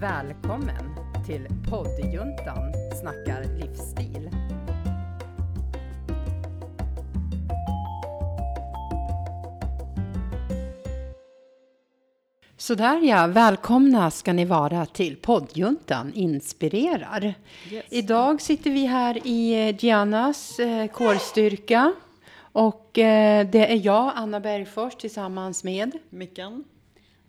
Välkommen till poddjuntan snackar livsstil. Sådär ja, välkomna ska ni vara till poddjuntan inspirerar. Yes. Idag sitter vi här i eh, Giannas eh, kårstyrka och eh, det är jag, Anna Bergfors, tillsammans med Mickan?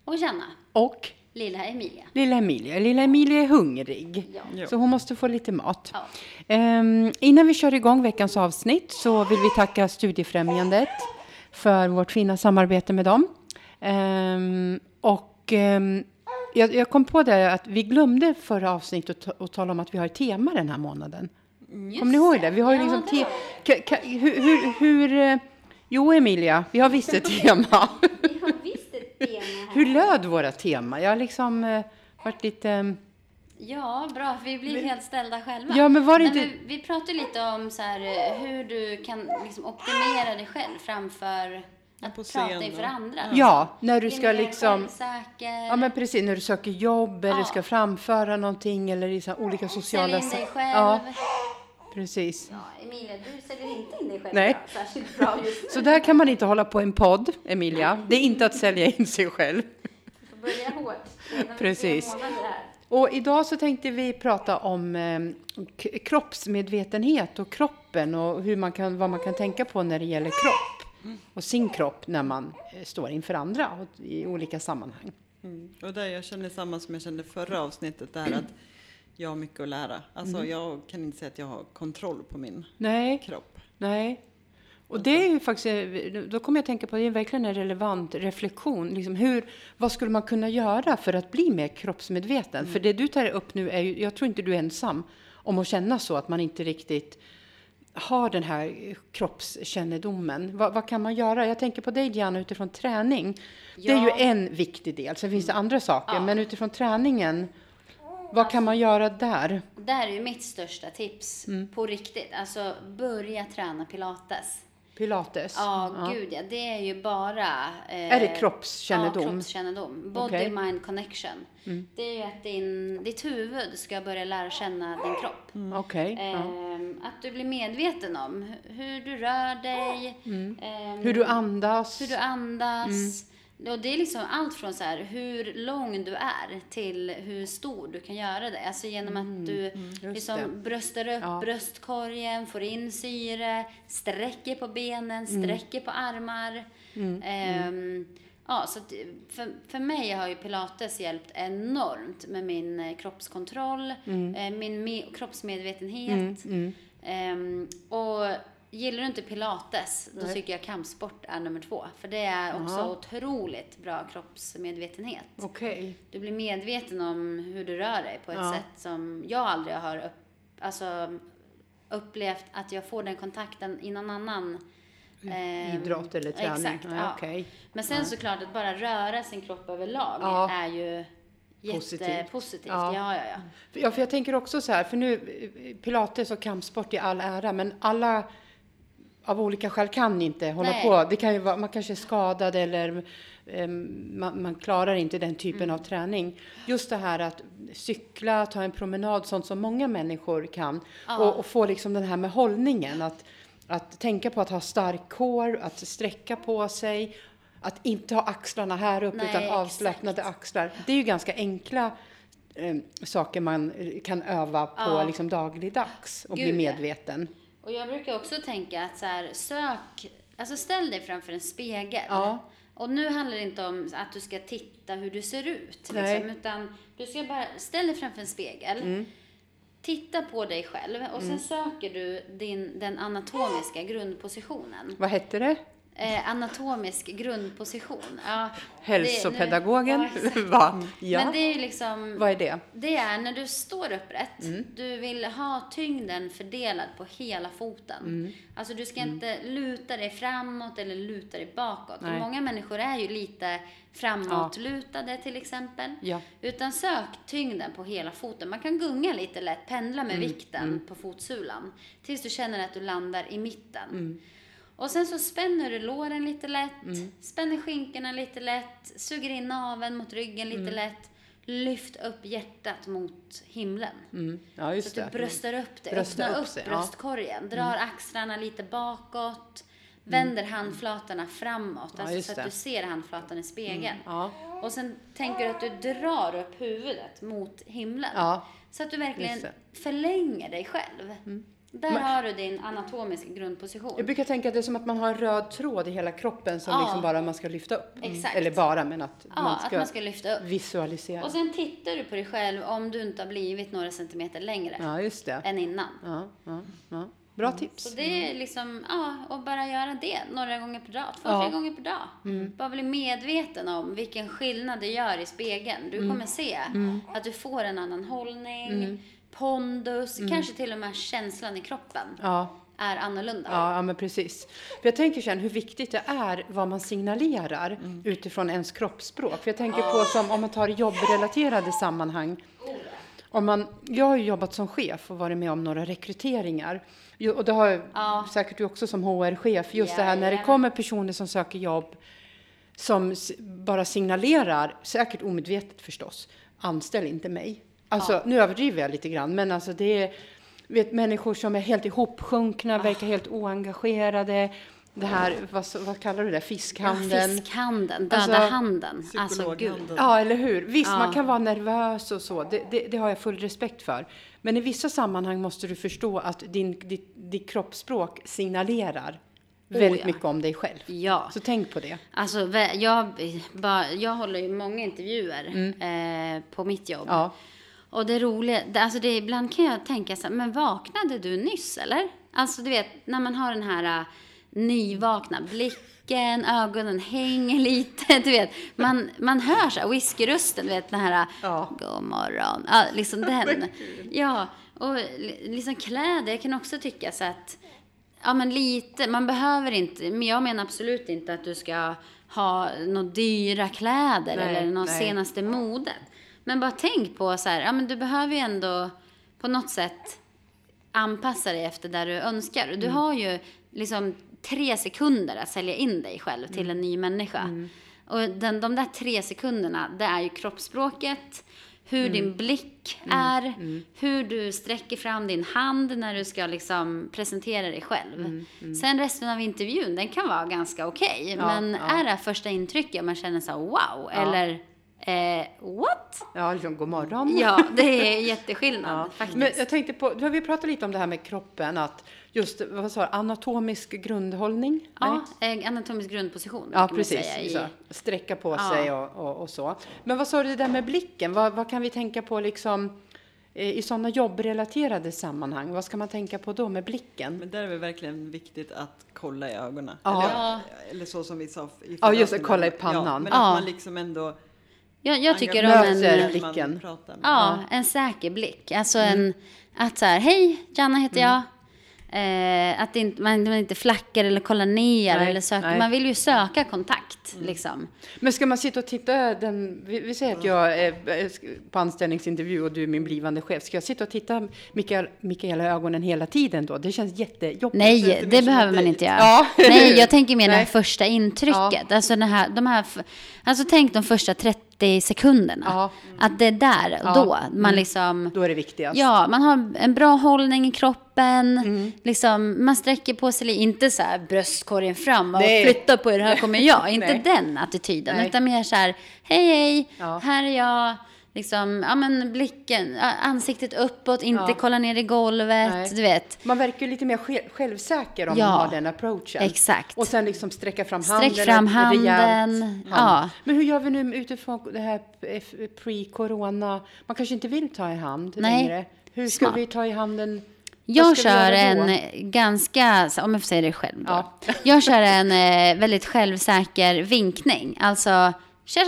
Och Janna, och lilla Emilia. lilla Emilia. Lilla Emilia är hungrig, Ja. Så hon måste få lite mat. Ja. Ehm, innan vi kör igång veckans avsnitt så vill vi tacka Studiefrämjandet för vårt fina samarbete med dem. Ehm, och ehm, jag, jag kom på det att vi glömde förra avsnittet att, att tala om att vi har ett tema den här månaden. Just Kommer ni ihåg det? Vi har ju Ja, liksom te- har ka, ka, hur, hur, hur... eh, Jo, Emilia, vi har visst ett tema. vi. Har visst. Hur löd våra tema? Jag har liksom eh, varit lite... ehm, Ja, bra, för vi blir helt ställda själva. Ja, men var det inte- men vi pratade lite om så här, eh, hur du kan liksom optimera dig själv framför att på prata scen inför andra. Ja, när du ska liksom... Ja, men precis. När du söker jobb eller Ja. ska framföra någonting eller i så här olika sociala... Sälj in dig själv. Ja, precis. Ja, Emilia, du säljer inte in dig själv Nej. bra, särskilt bra just nu. Så där kan man inte hålla på en podd, Emilia. Det är inte att sälja in sig själv. Du får börja hårt. Precis. Och idag så tänkte vi prata om eh, kroppsmedvetenhet och kroppen och hur man kan, vad man kan tänka på när det gäller kropp och sin kropp när man eh, står inför andra och i olika sammanhang. Mm. Och där jag känner samma som jag kände förra avsnittet, det här att jag har mycket att lära. Alltså Mm. jag kan inte säga att jag har kontroll på min Nej, kropp. nej. Och det är ju faktiskt, eh, då kommer jag att tänka på, det är verkligen en relevant reflektion. Liksom hur, vad skulle man kunna göra för att bli mer kroppsmedveten? För det du tar upp nu är ju, jag tror inte du är ensam om att känna så, att man inte riktigt har den här kroppskännedomen. Vad, vad kan man göra? Jag tänker på dig Diana utifrån träning. Det är ju Ja. en viktig del. Sen finns det andra saker, Ja. men utifrån träningen, vad kan man göra där? Det här är ju mitt största tips Mm. på riktigt. Alltså börja träna pilates. Pilates? Ja, gud ja. Det är ju bara... eh, Är det kroppskännedom? Ja, kroppskännedom. Body Okej. Mm. mind connection. Det är ju att din, ditt huvud ska börja lära känna din kropp. Okej. ja. Ehm, att du blir medveten om hu- hur du rör dig. Mm. Hur du andas. hur du andas. Och det är liksom allt från så här, hur lång du är till hur stor du kan göra det. Alltså genom att du just det. liksom bröstar upp Ja. bröstkorgen, får in syre, sträcker på benen, Mm. sträcker på armar. Ehm, ja, så för, för mig har ju pilates hjälpt enormt med min eh, kroppskontroll, Mm. eh, min me- kroppsmedvetenhet. Ehm, och gillar du inte pilates, då Nej. tycker jag kampsport är nummer två. För det är också Jaha. otroligt bra kroppsmedvetenhet. Okej. Du blir medveten om hur du rör dig på ett Ja. sätt som jag aldrig har upp, alltså, upplevt att jag får den kontakten i någon annan ehm, Idrott eller träning? Exakt, Ja, ja. okej. Men sen såklart att bara röra sin kropp överlag Ja. är ju Positivt. jättepositivt. Ja. Ja. Ja, ja, Ja, för jag tänker också så här, för nu, eh, pilates och kampsport i all ära, men alla av olika skäl kan inte hålla Nej. på. Det kan ju vara, man kanske är skadad eller em, man, man klarar inte den typen Mm. av träning. Just det här att cykla, ta en promenad, sånt som många människor kan. Ja. Och, och få liksom den här med hållningen, att, att tänka på att ha stark kår, att sträcka på sig, att inte ha axlarna här uppe Nej, utan exakt. avslappnade axlar. Det är ju ganska enkla eh, saker man kan öva på Ja. liksom dagligdags och bli Gud, ja. medveten. Och jag brukar också tänka att så här, sök, alltså ställ dig framför en spegel. Ja. Och nu handlar det inte om att du ska titta hur du ser ut, liksom, utan du ska bara ställ dig framför en spegel. Mm. Titta på dig själv och sen söker du din, den anatomiska grundpositionen. Vad hette det? Eh, anatomisk grundposition. Ja, det- Hälsopedagogen? Ja, exakt. Va? Ja. Men det är liksom... Vad är det? Det är när du står upprätt, Mm. du vill ha tyngden fördelad på hela foten. Mm. Alltså du ska inte luta dig framåt eller luta dig bakåt. Nej. Många människor är ju lite framåtlutade till exempel. Ja. Utan sök tyngden på hela foten. Man kan gunga lite lätt, pendla med Mm. vikten på fotsulan. Tills du känner att du landar i mitten. Mm. Och sen så spänner du låren lite lätt, spänner skinkorna lite lätt, suger in naveln mot ryggen Mm. lite lätt. lyft upp hjärtat mot himlen. Mm. Ja, just Så att du bröstar upp det, Bröstar öppnar upp upp, ja. Mm. bröstkorgen, drar axlarna lite bakåt, vänder handflatorna framåt, Ja, alltså så att det. Mm. du ser handflatan i spegeln. Ja. Och sen tänker du att du drar upp huvudet mot himlen. Ja. Så att du verkligen förlänger dig själv. Där Men- har du din anatomiska grundposition. Jag brukar tänka att det är som att man har en röd tråd i hela kroppen som Ja. liksom bara man ska lyfta upp. Exakt. Eller bara, men att ja, man att ska man ska lyfta upp. visualisera. Och sen tittar du på dig själv om du inte har blivit några centimeter längre Ja, just det. än innan. Ja, ja. Bra tips. Så det är liksom, ja, och bara göra det några gånger per dag. Två. Mm. tre gånger per dag. Bara bli medveten om vilken skillnad det gör i spegeln. Du Mm. kommer se att du får en annan hållning, pondus, kanske till och med känslan i kroppen Mm. Ja. är annorlunda. Ja, ja, men precis. För jag tänker sen hur viktigt det är vad man signalerar Mm. utifrån ens kroppsspråk. För jag tänker på som om man tar jobbrelaterade sammanhang. Om man, jag har ju jobbat som chef och varit med om några rekryteringar. Jo, Och det har Ja. säkert du också som HR-chef. Just det här när det kommer personer som söker jobb som bara signalerar, säkert omedvetet förstås, anställ inte mig. Alltså, nu överdriver jag lite grann, men alltså det är vet, människor som är helt ihopsjunkna, Ah. verkar helt oengagerade. Det här, vad, så- vad kallar du det, Ja, fiskhandeln? Fiskhanden, döda Alltså, handen. Alltså gud. Ja, eller hur? Visst, Ja. man kan vara nervös och så. Det, det, det har jag full respekt för. Men i vissa sammanhang måste du förstå att din, ditt, ditt kroppsspråk signalerar väldigt ja. mycket om dig själv. Ja. Så tänk på det. Alltså, jag, jag håller ju många intervjuer eh, på mitt jobb. Mm. Ja. Och det roliga, det, alltså det, ibland kan jag tänka så här, men vaknade du nyss eller? Alltså du vet, när man har den här uh, nyvakna blicken, ögonen hänger lite, du vet. Man, man hör så här whiskyrösten, du vet den här, uh, Ja. god morgon, ja, liksom den. Ja, och li- liksom kläder, jag kan också tycka så att, ja men lite, man behöver inte, men jag menar absolut inte att du ska ha några dyra kläder Nej, eller något senaste modet. Men bara tänk på så här, ja men du behöver ju ändå på något sätt anpassa dig efter där du önskar. Och Mm. du har ju liksom tre sekunder att sälja in dig själv till Mm. en ny människa. Och den, de där tre sekunderna, det är ju kroppsspråket, hur Mm. din blick är, hur du sträcker fram din hand när du ska liksom presentera dig själv. Sen resten av intervjun, den kan vara ganska okej. Mm, Ja, men ja. är det första intrycket man känner så här, wow, eller eh, what? Ja, liksom, god morgon. Ja, det är jätteskillnad Ja. faktiskt. Men jag tänkte på, vi har pratat lite om det här med kroppen, att just vad sa du, anatomisk grundhållning? Ja, eh, anatomisk grundposition Ja, precis. säga i- Så, sträcka på Ja. sig och, och, och så. Men vad sa du det där med blicken? Vad, vad kan vi tänka på liksom eh, i sådana jobbrelaterade sammanhang? Vad ska man tänka på då med blicken? Men där är det verkligen viktigt att kolla i ögonen. Ja. Eller, eller så som vi sa i Ja, just det, kolla i pannan. Ja, men Ja. att man liksom ändå Jag, jag tycker om en, blicken. ja, en säker blick. Alltså Mm. en, att så här, hej, Janna heter jag. Eh, att det inte, man, man inte flackar eller kollar ner Nej, eller söker. Mm. Man vill ju söka kontakt liksom. Men ska man sitta och titta, den, vi, vi säger att jag är på anställningsintervju och du är min blivande chef. Ska jag sitta och titta Mikael, Mikaela i ögonen hela tiden då? Det känns jättejobbigt. Nej, det som behöver man inte göra. Ja, Nej, jag tänker mer det här första intrycket. Alltså, den här, de här, alltså tänk de första 30 sekunderna. Ja. Att det är där och då man liksom... Då är det viktigast. Ja, man har en bra hållning i kroppen. Mm. Liksom, man sträcker på sig, inte så här bröstkorgen fram och Nej. flytta på er, här kommer jag. inte den attityden, Nej. utan mer så här, hej hej, Ja. här är jag. Liksom, ja men blicken, ansiktet uppåt, inte Ja. kolla ner i golvet, Nej. du vet. Man verkar ju lite mer sj- självsäker om Ja. man har den approachen. Exakt. Och sen liksom sträcka fram Sträck handen. fram ett handen, rejält ja. hand. Men hur gör vi nu utifrån det här pre-corona? Man kanske inte vill ta i hand Nej. längre. Hur ska Smart. vi ta i handen? Jag kör en ganska, om jag får säga det själv då. Ja. Jag kör en eh, väldigt självsäker vinkning. Alltså, tja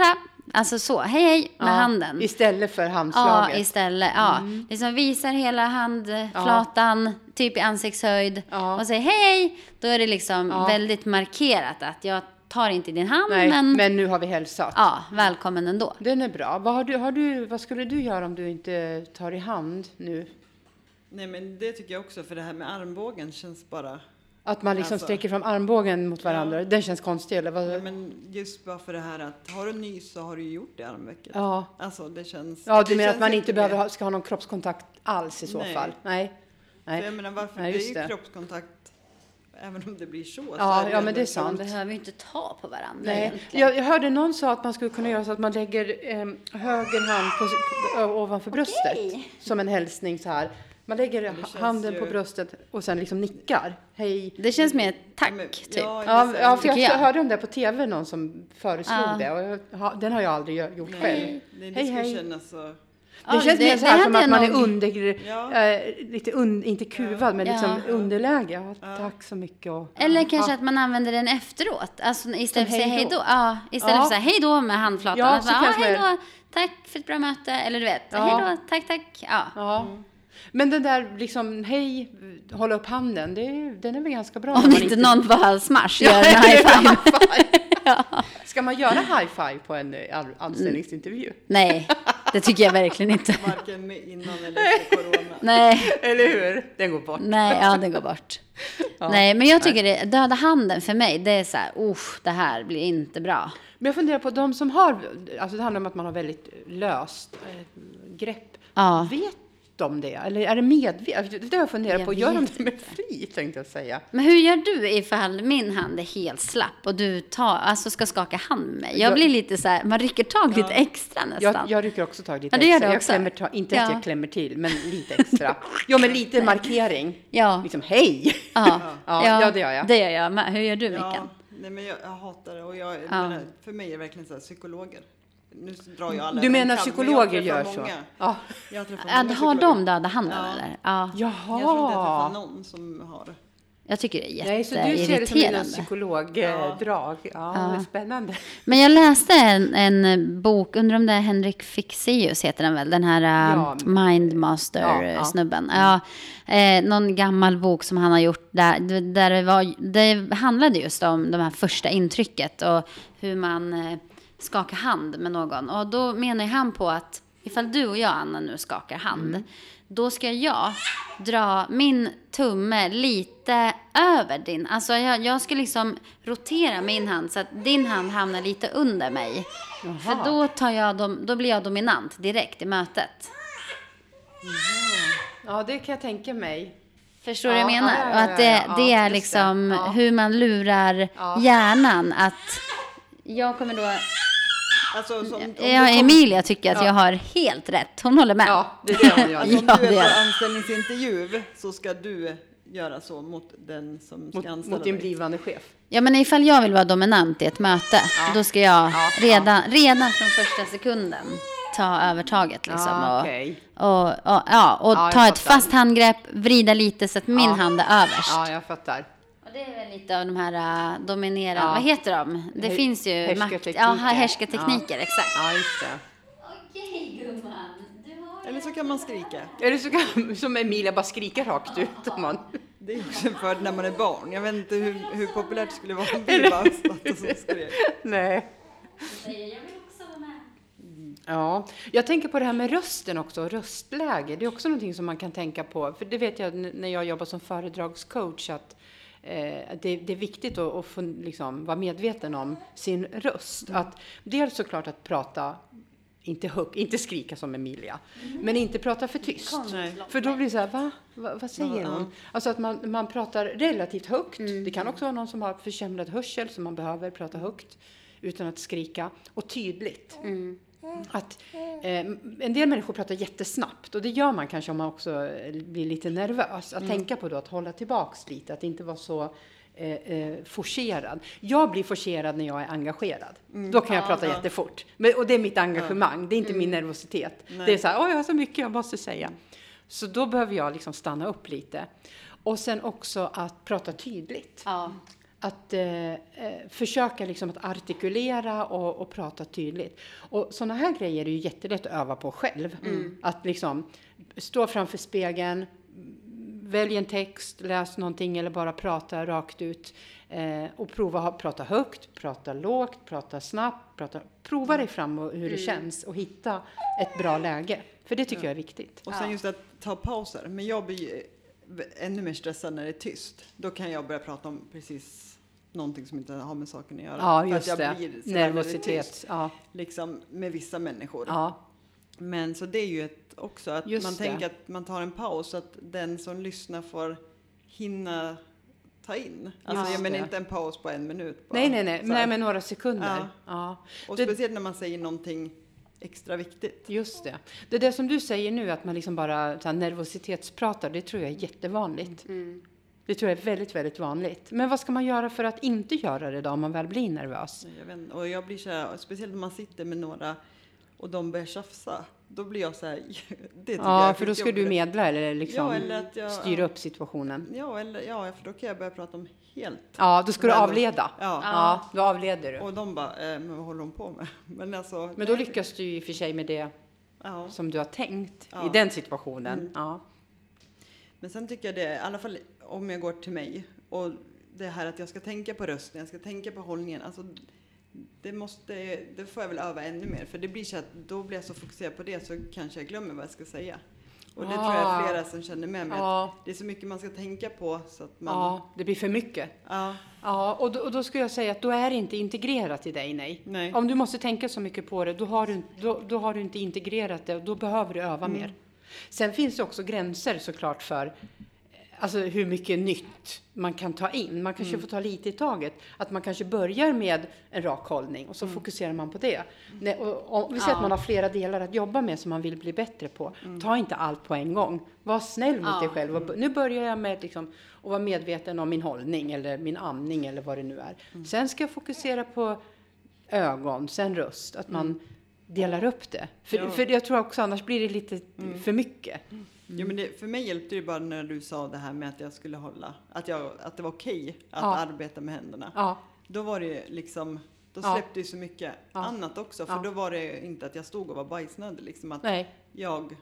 Alltså så, hej hej med Ja, handen. Istället för Ja, handslaget. istället. Ja. Liksom visar hela handflatan, typ i ansiktshöjd. Ja. Och säger hej hej. Då är det liksom Ja. väldigt markerat att jag tar inte din hand, Nej, men, men... nu har vi hälsat. ja, välkommen ändå. Den är bra. Vad, har du, har du, vad skulle du göra om du inte tar i hand nu? Nej men det tycker jag också, för det här med armbågen känns bara Att man liksom Alltså. sträcker fram armbågen mot varandra. Den känns konstig eller vad? Ja, men just bara för det här att har du nys så har du gjort det i armvecket. Ja. Alltså det känns... Ja, du det menar att man inte behöver ha, ska ha någon kroppskontakt alls i så Nej. fall? Nej. För jag Nej. menar varför, Nej, det är ju kroppskontakt även om det blir så. så Ja, ju ja, men det är så- sant. Man behöver ju inte ta på varandra Nej. egentligen. Jag, jag hörde någon sa att man skulle kunna göra så att man lägger eh, höger hand på, på, ovanför bröstet. Som en hälsning så här. Man lägger handen ju- på bröstet och sen liksom nickar. Hej. Det känns mer tack, men- typ. ja, Ja, är ja så- för jag, jag. hörde om det på tv, någon som föreslog Ja. det. Och jag, den har jag aldrig gjort själv. Nej, det, det Hej, hej. kännas så... Det Ja, känns det- mer så här som att man är nog- under, Ja. eh, lite un, inte kuvad, men liksom Ja. underläge. Ja, tack så mycket. Och, Eller kanske ja. att man använder den efteråt. Alltså istället för att säga hej hej då. Ja, istället Ja. för att säga hej då med handflatan. Ja, att så bara, kanske hej då, tack för ett bra möte. Eller du vet, Ja. hej då, tack, tack. Ja. Ja. Men den där liksom, hej, hålla upp handen, det, den är väl ganska bra. Om man inte någon bara smash gör Ja, en high five. Ska man göra high five på en eh, an- anställningsintervju? Nej, det tycker jag verkligen inte. Varken innan eller efter corona. Nej, Eller hur? Den går bort. nej, ja det går bort. Nej, men jag tycker det, döda handen för mig, det är så här, usch, det här blir inte bra. Men jag funderar på de som har, alltså det handlar om att man har väldigt löst eh, grepp. Ja. Vet de det? Eller är det medvetet? Det har jag funderat Jag på. Gör de det med flit, tänkte jag säga. Men hur gör du ifall min hand är helt slapp och du tar, alltså ska skaka hand med mig? Jag Jag- blir lite så här, man rycker tag lite extra nästan. Jag, jag rycker också tag lite Ja, extra. Jag också. klämmer ta, inte att Ja. jag klämmer till, men lite extra. Jo, men lite markering. Ja. Liksom, hej! Ja, Ja, ja, det gör jag. Det gör jag med. Hur gör du, Mikael? Ja, nej men jag, jag hatar det och jag, jag Ja. menar, för mig är det verkligen så här psykologer. Nu drar jag alla Du menar kam, men psykologer jag gör så? många. Ja. Jag Ja, har de psykologer. döda handen Ja. eller? Ja. Jag tror inte jag träffar Jaha! någon som har. Jag tycker det är Nej, så du ser det som en jätteirriterande. psykologdrag. Ja, Ja. det är spännande. Men jag läste en, en bok, undrar om det är Henrik Fixeus heter den väl, den här Ja. uh, Ja, ja. Mindmaster-snubben. Ja, eh, någon gammal bok som han har gjort där, där det, var, det handlade just om de här första intrycket och hur man skakar hand med någon. Och då menar han på att ifall du och jag, Anna, nu skakar hand, Mm. då ska jag dra min tumme lite över din. Alltså jag, jag ska liksom rotera min hand så att din hand hamnar lite under mig. För då, tar jag dom, då blir jag dominant direkt i mötet. Ja, det kan jag tänka mig. Förstår du Ja, vad jag menar? ja, ja, och att det, det är liksom det. Hur man lurar hjärnan att jag kommer då... Alltså, som, om Ja, kom- Emilia tycker att jag har helt rätt. Hon håller med. Ja, det är det hon gör. Alltså, om Ja, du är på anställningsintervju så ska du göra så mot den som ska Mot, anställa mot din blivande chef. Ja, men ifall jag vill vara dominant i ett möte, då ska jag Ja, redan, redan från första sekunden ta övertaget. Liksom, Ja, och, okej. och, och, ja, och Ja, jag ta ett fattar. fast handgrepp, vrida lite så att min Ja. hand är överst. Ja, jag fattar. Och det är väl lite av de här uh, dominerande, Ja. vad heter de? Det Här- finns ju makt, härskartekniker. ja, härskartekniker, exakt. Ja, just det. Okej gumman, Eller så kan man skrika. Det så kan, som Emilia bara skrika rakt ut? Om man, Det är också en fördel när man är barn. Jag vet inte hur, hur populärt det skulle vara om vi bara satt och så skrek. nej. med. Ja, jag tänker på det här med rösten också, röstläge. Det är också någonting som man kan tänka på. För det vet jag när jag jobbar som föredragscoach att eh, det, det är viktigt att, att få, liksom, vara medveten om sin röst. Att dels såklart att prata, inte, hög, inte skrika som Emilia, men inte prata för tyst. För då blir det så här, va? va vad säger hon? Alltså att man, man pratar relativt högt. Det kan också vara någon som har försämrad hörsel som man behöver prata högt utan att skrika och tydligt. Att, eh, en del människor pratar jättesnabbt och det gör man kanske om man också eh, blir lite nervös. Att tänka på då att hålla tillbaks lite, att inte vara så eh, eh, forcerad. Jag blir forcerad när jag är engagerad. Då kan jag prata ja. jättefort. Men, och det är mitt engagemang, det är inte min nervositet. Det är så här, jag har så mycket jag måste säga. Så då behöver jag liksom stanna upp lite. Och sen också att prata tydligt. Ja. Att eh, eh, försöka liksom att artikulera och, och prata tydligt. Och sådana här grejer är ju jättelätt att öva på själv. Att liksom stå framför spegeln, välj en text, läs någonting eller bara prata rakt ut. Eh, och prova att prata högt, prata lågt, prata snabbt. Prata, prova dig fram och hur det känns och hitta ett bra läge. För det tycker jag är viktigt. Och sen just att ta pauser. Men jag blir ännu mer stressad när det är tyst. Då kan jag börja prata om precis någonting som inte har med saken att göra. Ja, För just att jag det. blir Nervositet. tyst, Ja, liksom med vissa människor. ja, Men så det är ju ett, också att Just man det. tänker att man tar en paus så att den som lyssnar får hinna ta in. Alltså jag menar det. inte en paus på en minut. Bara. nej, nej, nej, nej, men några sekunder. Ja. Ja. Och det- speciellt när man säger någonting extra viktigt. Just det. Det där som du säger nu, att man liksom bara så här, nervositetspratar, det tror jag är jättevanligt. Mm. Det tror jag är väldigt, väldigt vanligt. Men vad ska man göra för att inte göra det då, om man väl blir nervös? Jag vet, och jag blir så här, speciellt när man sitter med några och de börjar tjafsa. Då blir jag så här, det jag Ja, är för då ska du medla eller liksom Ja, eller att jag- styra upp situationen. Ja, eller, ja, för då kan jag börja prata om helt. Ja, då ska du avleda. Ja. Ja, då avleder du. Och de bara, eh, men vad håller hon på med? Men alltså, Men då lyckas du ju i och för sig med det ja. som du har tänkt Ja. i den situationen. Mm. Ja. Men sen tycker jag det, i alla fall om jag går till mig och det här att jag ska tänka på rösten, jag ska tänka på hållningen. Alltså, det, måste, det får jag väl öva ännu mer för det blir så att då blir jag så fokuserad på det så kanske jag glömmer vad jag ska säga. Och det tror jag Ah. flera som känner med mig. Ja. Att det är så mycket man ska tänka på så att man... ja, det blir för mycket. Ja, Ja, och då, och då skulle jag säga att då är det inte integrerat i dig, nej. Nej. Om du måste tänka så mycket på det, då har du, då, då har du inte integrerat det och då behöver du öva Mm. mer. Sen finns det också gränser såklart för alltså, hur mycket nytt man kan ta in. Man kanske Mm. får ta lite i taget. Att man kanske börjar med en rak hållning och så Mm. fokuserar man på det. Nej, och, och, vi säger Ja. att man har flera delar att jobba med som man vill bli bättre på. Mm. Ta inte allt på en gång. Var snäll mot Ja. dig själv. Och, b- nu börjar jag med liksom, att vara medveten om min hållning eller min andning eller vad det nu är. Mm. Sen ska jag fokusera på ögon, sen röst. Att man delar upp det. För, Ja. för jag tror också annars blir det lite för mycket. Jo, men det, för mig hjälpte det bara när du sa det här med att jag skulle hålla, att, jag, att det var okej att Ja. arbeta med händerna. Ja, Då var det liksom, då släppte ju så mycket annat också. För då var det inte att jag stod och var bajsnödig liksom. Att nej. jag,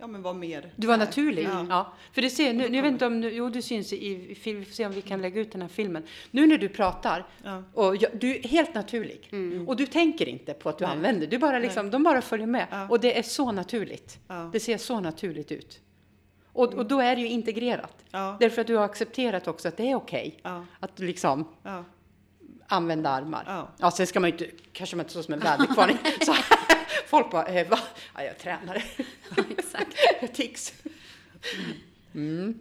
ja men var mer Du var där. naturlig. Ja. Ja. För det ser, nu, jag vet inte om, nu- jo du syns i, i film, vi får se om vi kan lägga ut den här filmen. Nu när du pratar, Ja. och jag, du är helt naturlig. Och du tänker inte på att du Nej. använder, du bara liksom, de bara följer med. Ja. Och det är så naturligt. Det ser så naturligt ut. Och, och då är det ju integrerat. Ja. Därför att du har accepterat också att det är okej Ja. att liksom Ja. använda armar. Ja. Ja, sen ska man ju inte, kanske man inte så som en väderkvarn. Folk bara, eh, va? Ja, jag tränar. Exakt. Tics.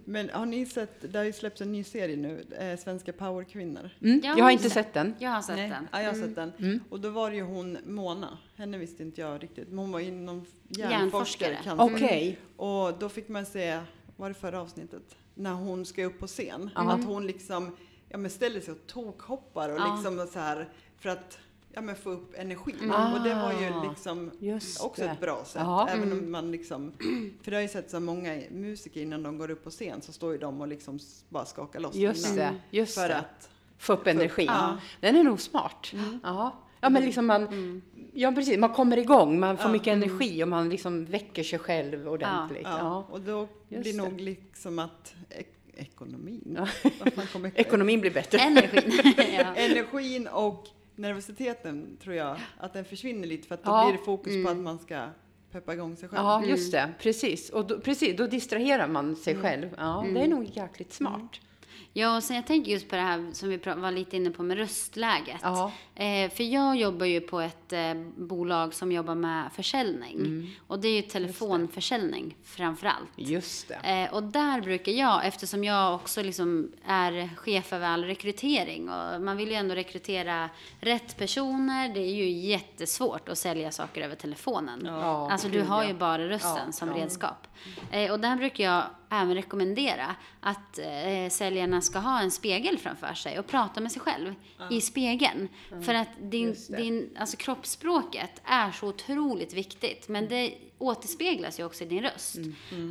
Men har ni sett, det har ju släppts en ny serie nu, eh, Svenska powerkvinnor. Mm. Ja, Jag har inte sett den. Jag har sett Nej. den. Ja, jag har sett den. Mm. Och då var det ju hon Mona, henne visste inte jag riktigt, men hon var inom Hjärnforskare. hjärnforskare. Okej. Och då fick man se, var det förra avsnittet? När hon ska upp på scen. Att hon liksom ja, men ställer sig och tokhoppar och Ja. liksom så här för att ja, men få upp energin. Mm. Och det var ju Ah, liksom just också det. ett bra sätt. Ja. Även om man liksom, för det har ju sett så många musiker innan de går upp på scen så står ju de och liksom bara skakar loss Just innan. det. Just För det. att, Få upp energin. Ja. Den är nog smart. Ja. ja, men liksom man, ja, precis. Man kommer igång, man får Ja. mycket energi och man liksom väcker sig själv ordentligt. ja. Ja. Och då Just blir det. nog liksom att ek- ekonomin, Ekonomin blir bättre. Energin. energin och nervositeten tror jag att den försvinner lite för att då Ja. blir det fokus på att man ska peppa igång sig själv. Ja, just det. Precis. Och då, precis, då distraherar man sig Mm. själv. Ja, det är nog jäkligt smart. Ja, och sen jag tänker just på det här som vi var lite inne på med röstläget. Ja. Eh, för jag jobbar ju på ett eh, bolag som jobbar med försäljning. Och det är ju telefonförsäljning framför allt. Just det. Eh, och där brukar jag, eftersom jag också liksom är chef över all rekrytering och man vill ju ändå rekrytera rätt personer. Det är ju jättesvårt att sälja saker över telefonen. Ja, alltså du har ju bara rösten Ja, som redskap. Eh, och där brukar jag även rekommendera att eh, säljarna ska ha en spegel framför sig och prata med sig själv i spegeln. För att din, din, alltså kroppsspråket är så otroligt viktigt. Men det återspeglas ju också i din röst.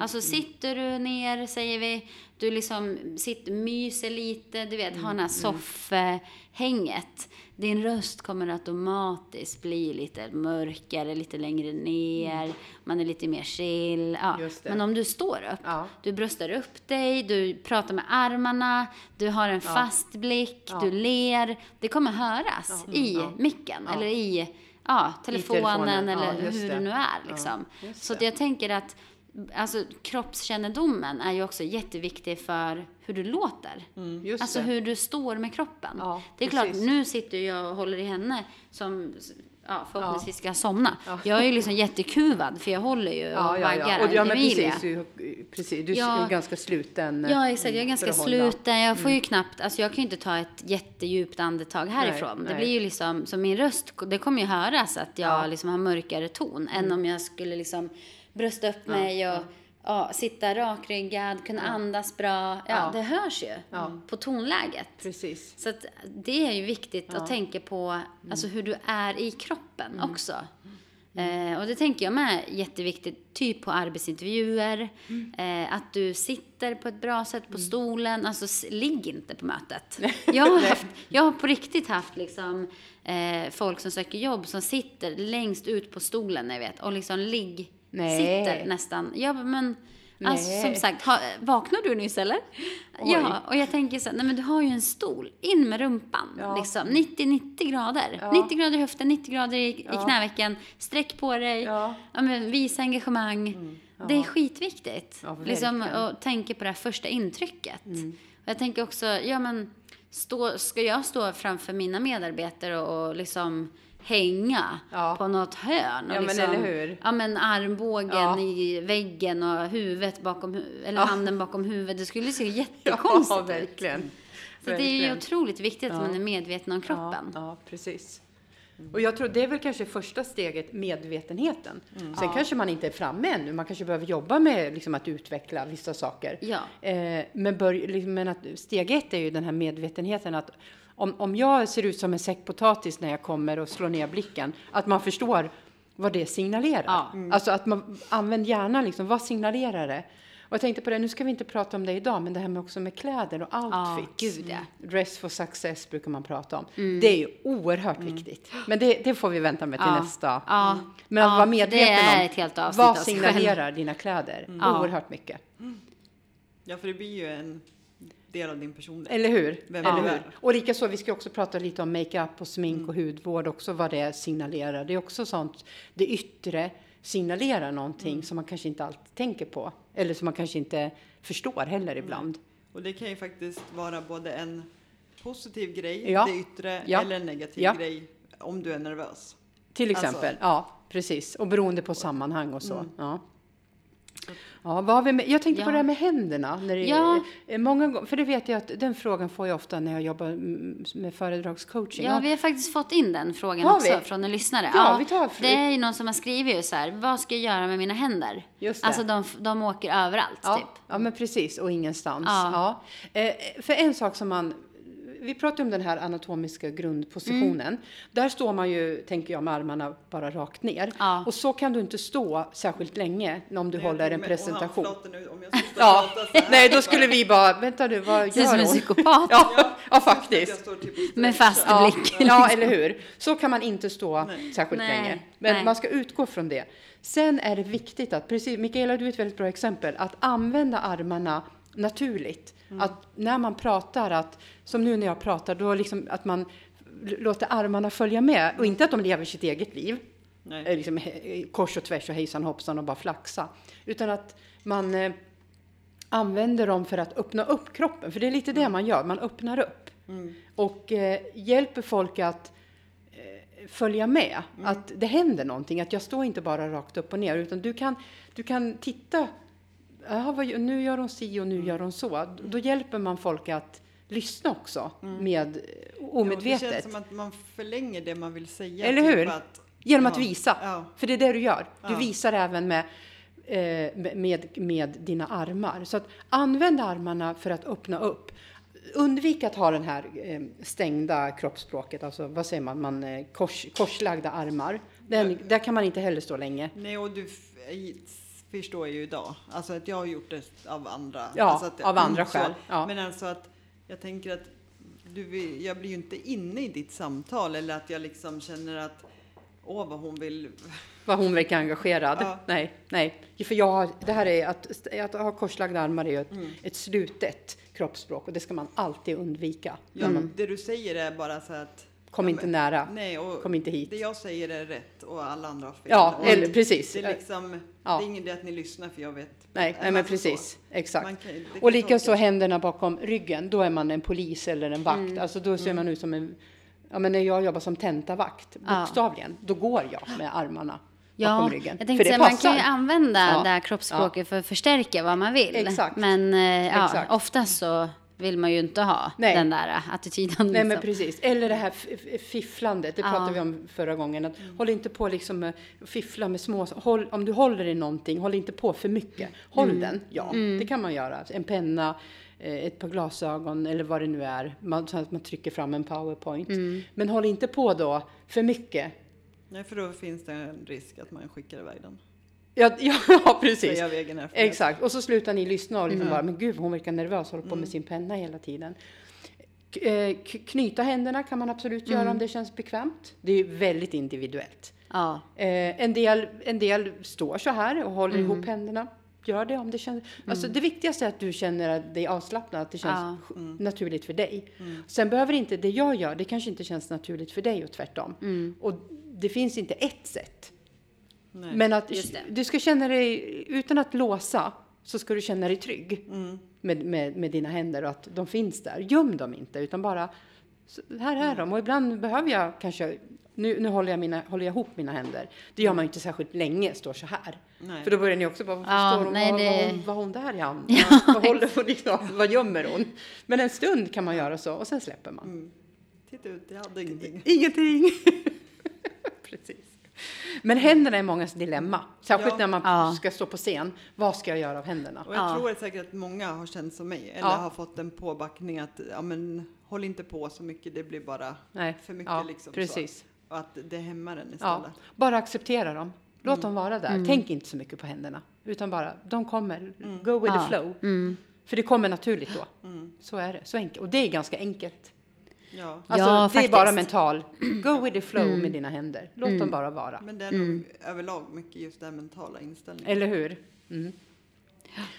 Alltså sitter du ner, säger vi, du liksom sitter, myser lite, du vet, har den här soffhänget. Din röst kommer automatiskt bli lite mörkare, lite längre ner, man är lite mer chill. Ja. Men om du står upp, Ja. du bröstar upp dig, du pratar med armarna, du har en fast blick, Ja. du ler. Det kommer höras i Ja. micken Ja. eller i ja, telefonen, telefonen. Ja, eller hur det. det nu är. Ja, Liksom. Så jag tänker att alltså kroppskännedomen är ju också jätteviktig för hur du låter. Just Alltså det. hur du står med kroppen. Ja, det är klart, precis. nu sitter jag och håller i henne som ja, förhoppningsvis ska somna. Jag är ju liksom jättekuvad för jag håller ju och Ja, ja, ja. Och, ja, men precis, du, precis. Du Ja. är ganska sluten. Ja, exakt. Jag är ganska. Mm. sluten. Jag får ju knappt, alltså jag kan ju inte ta ett jättedjupt andetag härifrån. Nej, det nej. blir ju liksom, så min röst, det kommer ju höras att jag liksom har mörkare ton än Mm. om jag skulle liksom brösta upp mig och ja, sitta rakryggad, kunna andas bra. Ja, Ja. det hörs ju på tonläget. Precis. Så att det är ju viktigt att tänka på Mm. alltså hur du är i kroppen också. Eh, och det tänker jag med är jätteviktigt, typ på arbetsintervjuer, Mm. eh, att du sitter på ett bra sätt på stolen, alltså ligg inte på mötet. Jag har, haft, jag har på riktigt haft liksom, eh, folk som söker jobb som sitter längst ut på stolen, ni vet, och liksom ligg, Nej. sitter nästan. Ja, men alltså, Nej. som sagt, ha, vaknade du nyss eller? Oj. Ja, och jag tänker så här, nej men du har ju en stol, in med rumpan. Ja. Liksom, 90-90 grader. Ja. 90 grader i höften, 90 grader i, i Ja. knävecken. Sträck på dig, Ja. men, visa engagemang. Det är skitviktigt. Ja, liksom, och tänka på det här första intrycket. Mm. Och jag tänker också, ja men, stå, ska jag stå framför mina medarbetare och, och liksom hänga Ja. på något hörn. Och Ja, men liksom, eller hur? Ja, men armbågen Ja. i väggen och huvudet bakom, hu- eller Ja. handen bakom huvudet. Det skulle se Ja, jättekonstigt ut. verkligen. Så det är ju Verkligen. otroligt viktigt att Ja. man är medveten om kroppen. Ja, ja, precis. Och jag tror det är väl kanske första steget, medvetenheten. Sen kanske man inte är framme ännu. Man kanske behöver jobba med liksom, att utveckla vissa saker. Ja. Eh, men, bör, liksom, men att steg ett är ju den här medvetenheten att om, om jag ser ut som en säck potatis när jag kommer och slår ner blicken, att man förstår vad det signalerar. Ja. Alltså att man använder gärna liksom, vad signalerar det? Och jag tänkte på det, nu ska vi inte prata om det idag, men det här med också med kläder och outfits. gud, ja. Dress for success brukar man prata om. Det är ju oerhört viktigt. Men det, det får vi vänta med till Ja. nästa. Ja. Men att Ja, vara medveten om vad signalerar dina kläder. Oerhört mycket. Ja, för det blir ju en del av din personlighet. Eller hur? Vem Eller hur? Och likaså, vi ska också prata lite om makeup och smink och hudvård också, vad det signalerar. Det är också sånt, det yttre signalerar någonting som man kanske inte alltid tänker på. Eller som man kanske inte förstår heller ibland. Och det kan ju faktiskt vara både en positiv grej, Ja. det yttre, Ja. eller en negativ Ja. grej om du är nervös. Till Alltså- exempel. ja, precis. Och beroende på sammanhang och så. Ja. Ja, vad har vi med? Jag tänkte på Ja. det här med händerna. När det, Ja. många gånger, för det vet jag att den frågan får jag ofta när jag jobbar med föredragscoaching. Ja, vi har faktiskt fått in den frågan Har också vi? från en lyssnare. Ja, vi tar- det är ju någon som har skrivit ju så här, vad ska jag göra med mina händer? Just det. Alltså de, de åker överallt Ja, typ. ja, men precis. Och ingenstans. Ja. Ja. Eh, för en sak som man... Vi pratar om den här anatomiska grundpositionen. Mm. Där står man ju, tänker jag, med armarna bara rakt ner. Ja. Och så kan du inte stå särskilt länge om du håller en presentation. Nu, om jag Ja, nej, då skulle vi bara, vänta nu, vad gör som en hon? psykopat. Ja, ja, faktiskt. typ Med fast Ja, blick. ja, eller hur? Så kan man inte stå Nej. särskilt Nej, länge. Men nej. man ska utgå från det. Sen är det viktigt att, precis, Mikaela, du är ett väldigt bra exempel, att använda armarna naturligt. Mm. Att när man pratar, att, som nu när jag pratar, då liksom att man låter armarna följa med och inte att de lever sitt eget liv. Nej. eh, Liksom, he- kors och tvärs och hejsan hoppsan och bara flaxa. Utan att man eh, använder dem för att öppna upp kroppen. För det är lite det man gör, man öppnar upp. Och eh, hjälper folk att eh, följa med. Att det händer någonting. Att jag står inte bara rakt upp och ner. Utan du kan, du kan titta. Vad, nu gör hon si och nu gör hon så. Då hjälper man folk att lyssna också. Med eh, Ja, det omedvetet. känns som att man förlänger det man vill säga. Eller typ hur? Att, Genom att visa. Ja. För det är det du gör. Du Ja. visar även med, eh, med, med dina armar. Så att använd armarna för att öppna upp. Undvik att ha den här eh, stängda kroppsspråket, alltså vad säger man, man eh, kors, korslagda armar. Den, Där kan man inte heller stå länge. Nej, och du förstår ju idag. Alltså att jag har gjort det av andra. Ja, alltså att, av andra skäl, ja. Men alltså att jag tänker att du, jag blir ju inte inne i ditt samtal eller att jag liksom känner att åh vad hon vill. Vad hon verkar engagerad. Ja. Nej, nej. För jag har, det här är att, att ha korslagda armar är ju ett, ett slutet kroppsspråk och det ska man alltid undvika. Ja, Det du säger är bara så att kom inte nära, Nej, och kom inte hit. det jag säger är rätt och alla andra har fel. Ja, och eller precis. Det är liksom, Ja. det är ingen idé att ni lyssnar för jag vet. Nej, nej men precis. så. Exakt. Kan- och likaså händerna bakom ryggen, då är man en polis eller en vakt. Mm. Alltså då ser man ut som en, ja men när jag jobbar som tentavakt, Ja. bokstavligen, då går jag med armarna Ja, bakom ryggen. jag tänkte För det säga, man kan ju använda Ja. det här kroppsspråket för att förstärka vad man vill. Exakt. Men eh, ja, Exakt. oftast så vill man ju inte ha Nej. den där eh, attityden. Nej men liksom. precis. Eller det här fifflandet, det Ja. pratade vi om förra gången. Att Håll inte på liksom med, fiffla med små, håll, om du håller i någonting, håll inte på för mycket. Håll Mm. den, ja det kan man göra. En penna, eh, ett par glasögon eller vad det nu är. Man, så att man trycker fram en powerpoint. Mm. Men håll inte på då för mycket. Nej, för då finns det en risk att man skickar iväg den. Ja, ja precis. Egen erfarenhet. Exakt. Och så slutar ni lyssna och Mm. liksom bara, men gud hon verkar nervös, håller på med sin penna hela tiden. K- eh, k- Knyta händerna kan man absolut Mm. göra om det känns bekvämt. Det är väldigt individuellt. Ja. Eh, en, del, en del står så här och håller Mm. ihop händerna. Gör det om det känns... Alltså det viktigaste är att du känner dig avslappnad, att det känns Ja. naturligt för dig. Sen behöver inte det jag gör, det kanske inte känns naturligt för dig och tvärtom. Mm. Och det finns inte ett sätt. Nej. Men att du ska känna dig, utan att låsa, så ska du känna dig trygg Mm. med, med, med dina händer och att de finns där. Göm dem inte, utan bara, här är de. Och ibland behöver jag kanske, nu, nu håller, jag mina, håller jag ihop mina händer. Det gör man ju inte särskilt länge, står så här. Nej. För då börjar ni också bara, varför Ja, står hon, nej, vad, det- vad, hon, vad hon där i handen? vad, håller hon liksom, vad gömmer hon? Men en stund kan man göra så och sen släpper man. Mm. Titta ut, jag hade ingenting. Ingenting. Men händerna är mångas dilemma. Särskilt Ja. när man Ja. ska stå på scen. Vad ska jag göra av händerna? Och jag Ja. tror säkert att många har känt som mig, eller Ja. har fått en påbackning att ja, men, håll inte på så mycket, det blir bara Nej. för mycket ja, liksom. Precis. Så. Och att det hämmar en istället. Ja. Bara acceptera dem. Låt dem vara där. Mm. Tänk inte så mycket på händerna. Utan bara, de kommer. Go with Ja. the flow. Mm. För det kommer naturligt då. Mm. Så är det. Så enkelt. Och det är ganska enkelt. Ja. Alltså, Ja, det är faktiskt. bara mental. Go with the flow Mm. med dina händer. Låt dem bara vara. Men det är nog överlag mycket just den mentala inställningen. Eller hur? Mm.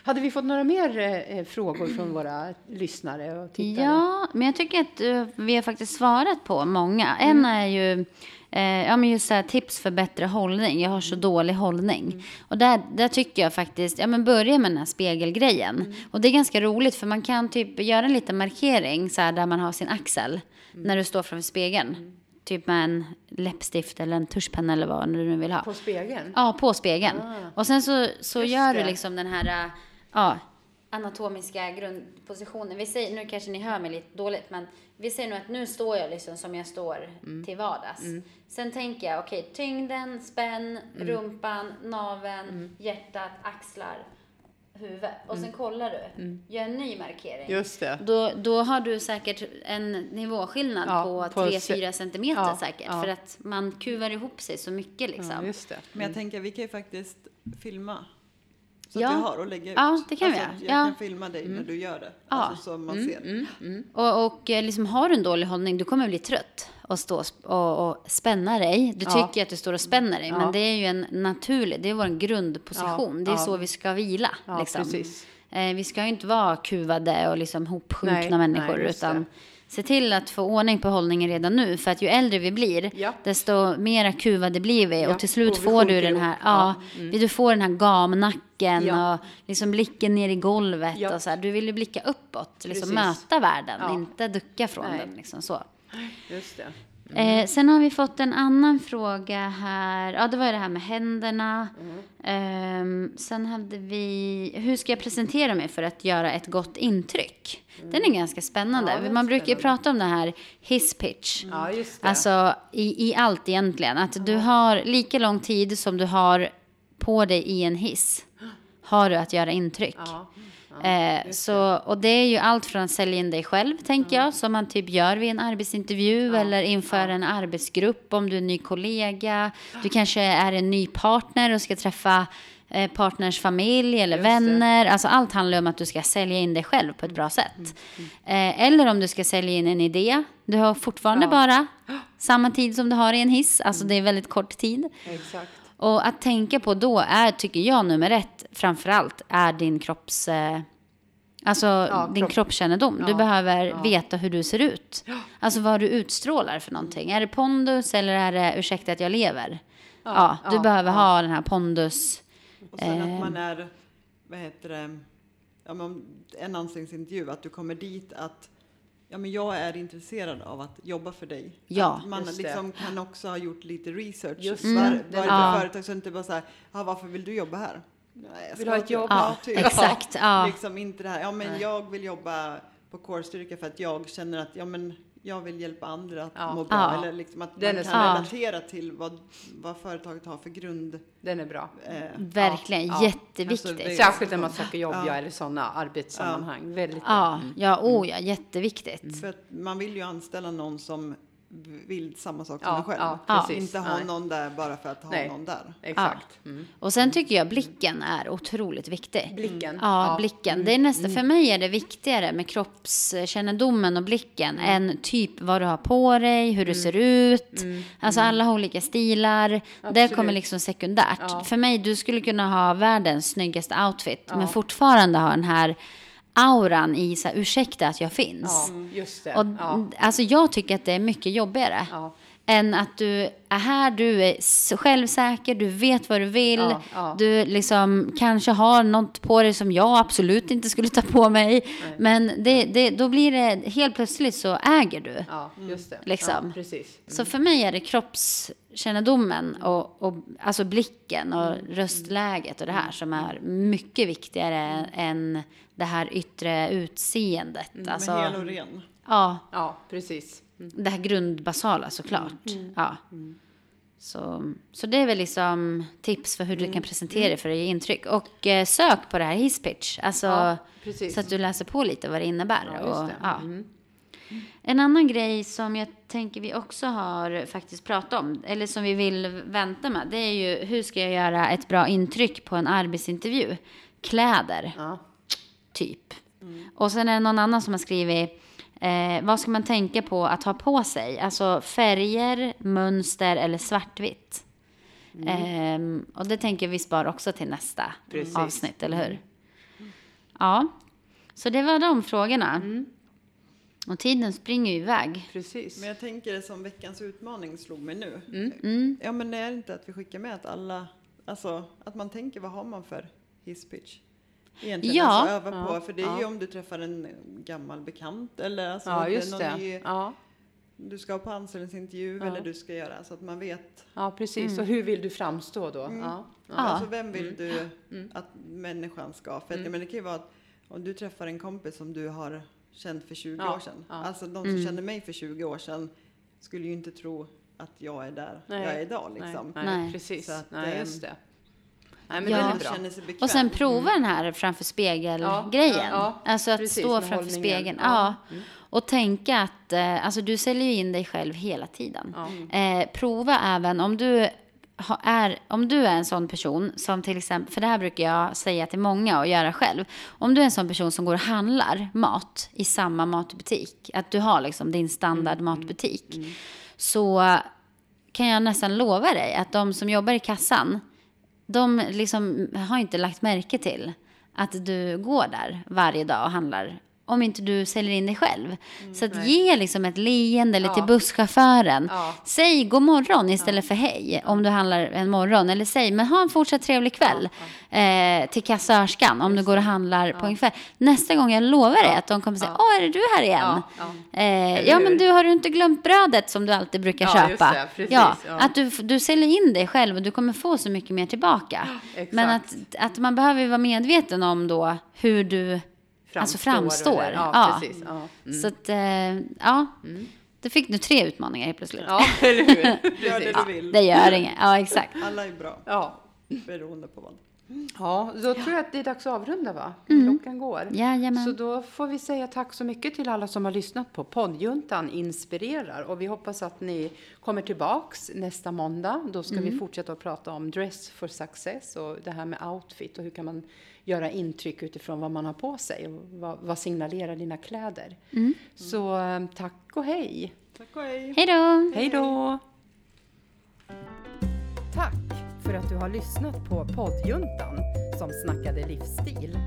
Hade vi fått några mer eh, frågor från våra lyssnare och tittare? Ja, men jag tycker att eh, vi har faktiskt svarat på många. En Mm. är ju eh, ja, men just så här, tips för bättre hållning. Jag har Mm. så dålig hållning. Och där, där tycker jag faktiskt, ja men börja med den här spegelgrejen. Mm. Och det är ganska roligt för man kan typ göra en liten markering så här där man har sin axel. Mm. När du står framför spegeln. Typ med en läppstift eller en tuschpenna eller vad du nu vill ha. På spegeln? Ja, på spegeln. Ah. Och sen så, så Just gör du det. liksom den här ja, anatomiska grundpositionen. Vi säger, nu kanske ni hör mig lite dåligt, men vi säger nu att nu står jag liksom som jag står Mm. till vardags. Sen tänker jag, okej, tyngden, spänn, Mm. rumpan, naveln, hjärtat, axlar, huvud. Och sen kollar du. Gör en ny markering. Mm. Just det. Då, då har du säkert en nivåskillnad Ja, på på 3-4 centimeter ja, säkert. ja. För att man kuvar ihop sig så mycket liksom. Ja, just det. Men jag tänker, vi kan ju faktiskt filma. Så Ja. att vi har och lägga ut. Ja, det kan vi alltså, göra. Jag Ja. kan filma dig när du gör det. Ja. Alltså så man ser. Mm. Och, och eh, liksom, har du en dålig hållning, du kommer bli trött och stå och och, spänna dig. Du Ja. tycker att du står och spänner dig, men det är ju en naturlig, det är vår grundposition. Det är så vi ska vila. Liksom. precis. Eh, vi ska ju inte vara kuvade och liksom hopsjunkna människor, nej, utan det. Se till att få ordning på hållningen redan nu. För att ju äldre vi blir, Ja. desto mera kuvade blir vi. Ja, Och till slut och får du den här, ja, Ja, mm. du får den här gamnacken och liksom blicken ner i golvet. Och så här. Du vill ju blicka uppåt, liksom Precis. möta världen, inte ducka från Nej. den. Liksom så. Just det. Eh, sen har vi fått en annan fråga här. Ja, det var ju det här med händerna. Ehm, sen hade vi, hur ska jag presentera mig för att göra ett gott intryck? Den är ganska spännande. Ja, är Man brukar ju prata om det här hiss pitch. Ja, just det. Alltså i, i allt egentligen. Att du har lika lång tid som du har på dig i en hiss. Har du att göra intryck. ja. Eh, så, och det är ju allt från att sälja in dig själv, tänker jag, som man typ gör vid en arbetsintervju eller inför en arbetsgrupp om du är en ny kollega. Du kanske är en ny partner och ska träffa eh, partners familj eller Just det. vänner. Alltså allt handlar om att du ska sälja in dig själv på ett bra sätt. Eh, eller om du ska sälja in en idé. Du har fortfarande Ja. bara samma tid som du har i en hiss. Alltså det är väldigt kort tid. Exakt. Och att tänka på då är, tycker jag, nummer ett framförallt är din kropps... Eh, Alltså din kropp. kroppskännedom. Du Ja, behöver ja. veta hur du ser ut. Alltså vad du utstrålar för någonting. Är det pondus eller är det ursäkta att jag lever? Ja, du ja, behöver ja. ha den här pondus. Och sen Eh. att man är, vad heter det, ja, men om en anställningsintervju, att du kommer dit att Ja, men jag är intresserad av att jobba för dig. Ja, att man det. liksom kan också ha gjort lite research. Just Var, det. Mm. det för Ja. företag? Så inte bara så här, ja, varför vill du jobba här? Nej, jag Vill ha ett jobb? Ja, typ. exakt. Ja. Liksom inte det här, ja men jag vill jobba på core-styrka för att jag känner att, ja men jag vill hjälpa andra att Ja. må bra. Ja. Eller liksom att Den man är kan så- relatera till vad, vad företaget har för grund. Den är bra. Eh, Verkligen, ja. jätteviktigt. Alltså, Särskilt när man söker jobb, Ja. ja, eller sådana arbetssammanhang. Väldigt bra. Ja, ja, oh ja, jätteviktigt. För att man vill ju anställa någon som vill samma sak som Ja, en själv. ja, Ja. precis. Inte ha Nej. någon där bara för att ha Nej. någon där. Exakt. Mm. Och sen tycker jag blicken är otroligt viktig. Blicken. Ja, blicken. Det är Mm. nästa, för mig är det viktigare med kroppskännedomen och blicken än typ vad du har på dig, hur du ser ut. Alltså alla har olika stilar. Det Absolut. kommer liksom sekundärt. Ja. För mig, du skulle kunna ha världens snyggaste outfit men fortfarande ha den här auran i så här, ursäkta att jag finns. Ja, just det. Och, ja. Alltså jag tycker att det är mycket jobbigare. Ja. Än att du är här, du är självsäker, du vet vad du vill. Du liksom kanske har något på dig som jag absolut inte skulle ta på mig. Men det, det, då blir det helt plötsligt så äger du. ja, just det. Liksom. Precis. Så för mig är det kroppskännedomen och, och alltså blicken och Mm. röstläget och det här som är mycket viktigare än det här yttre utseendet. Alltså, Med hel och ren. ja, Ja, precis. Mm. det här grundbasala såklart. Ja. Så, så det är väl liksom tips för hur du kan presentera det för att ge intryck. Och eh, sök på det här hisspitch. Alltså, Ja, precis. så att du läser på lite vad det innebär. Ja, just och, det. ja. Mm. En annan grej som jag tänker vi också har faktiskt pratat om, eller som vi vill vänta med, det är ju hur ska jag göra ett bra intryck på en arbetsintervju? Kläder, Ja. Typ. Och sen är det någon annan som har skrivit, eh, vad ska man tänka på att ha på sig? Alltså färger, mönster eller svartvitt. Ehm, och det tänker vi spara också till nästa Precis. avsnitt, eller hur? Ja, så det var de frågorna. Och tiden springer ju iväg. Precis. Men jag tänker det som veckans utmaning slog mig nu. Mm. Ja men det är inte att vi skickar med att alla, alltså att man tänker vad har man för hisspitch? Egentligen Ja. alltså öva Ja, på, för det är ju ja. om du träffar en gammal bekant eller alltså Ja, just någon det. ny, Ja. du ska på anställningsintervju Ja. eller du ska göra så att man vet. ja, precis. Och hur vill du framstå då? Ja. Ja. Alltså vem vill du att människan ska? För att, jag menar, det kan ju vara att om du träffar en kompis som du har känt för 20 Ja, år sedan. ja. Alltså de som kände mig för 20 år sedan skulle ju inte tro att jag är där Nej. jag är idag liksom. Nej, nej, Nej. precis. Så att, nej, ehm, just det. Nej, men Ja. den är bra. känner sig bekväm. Och sen prova den här framför spegelgrejen. Ja, ja, alltså att precis, stå framför hållningen. spegeln. Ja. Ja. Och tänka att eh, alltså du säljer ju in dig själv hela tiden. Eh, prova även om du ha- är, om du är en sån person som till exempel, för det här brukar jag säga till många och göra själv. Om du är en sån person som går och handlar mat i samma matbutik, att du har liksom din standard matbutik, så kan jag nästan lova dig att de som jobbar i kassan, de liksom har inte lagt märke till att du går där varje dag och handlar. Om inte du säljer in dig själv. så att ge liksom ett leende eller till Ja. busschauffören. Ja. Säg god morgon istället för hej om du handlar en morgon. Eller säg men ha en fortsatt trevlig kväll. Eh, till kassörskan om du går och handlar på en kväll. Nästa gång jag lovar dig att de kommer säga åh är det du här igen? Ja, Eh, ja men du har du inte glömt brödet som du alltid brukar Ja, köpa. just det, precis, ja, ja. Att du, du säljer in dig själv och du kommer få så mycket mer tillbaka. Men att, att man behöver vara medveten om då hur du alltså framstår. Ja, Ja. precis. Ja. Mm. Så att, eh, ja. Du fick nu tre utmaningar helt plötsligt. ja, eller hur? Gör det du vill. Det gör inget. Ja, exakt. Alla är bra, Ja. beroende på vad. ja, då tror jag att det är dags att avrunda va? Klockan går. Mm. Jajamän. Så då får vi säga tack så mycket till alla som har lyssnat på poddjuntan inspirerar och vi hoppas att ni kommer tillbaks nästa måndag. Då ska Mm. vi fortsätta att prata om dress for success och det här med outfit och hur kan man göra intryck utifrån vad man har på sig och vad, vad signalerar dina kläder. Mm. Så eh, tack och hej! Tack och hej! Hej då! Hej då! Tack för att du har lyssnat på poddjuntan som snackade livsstil.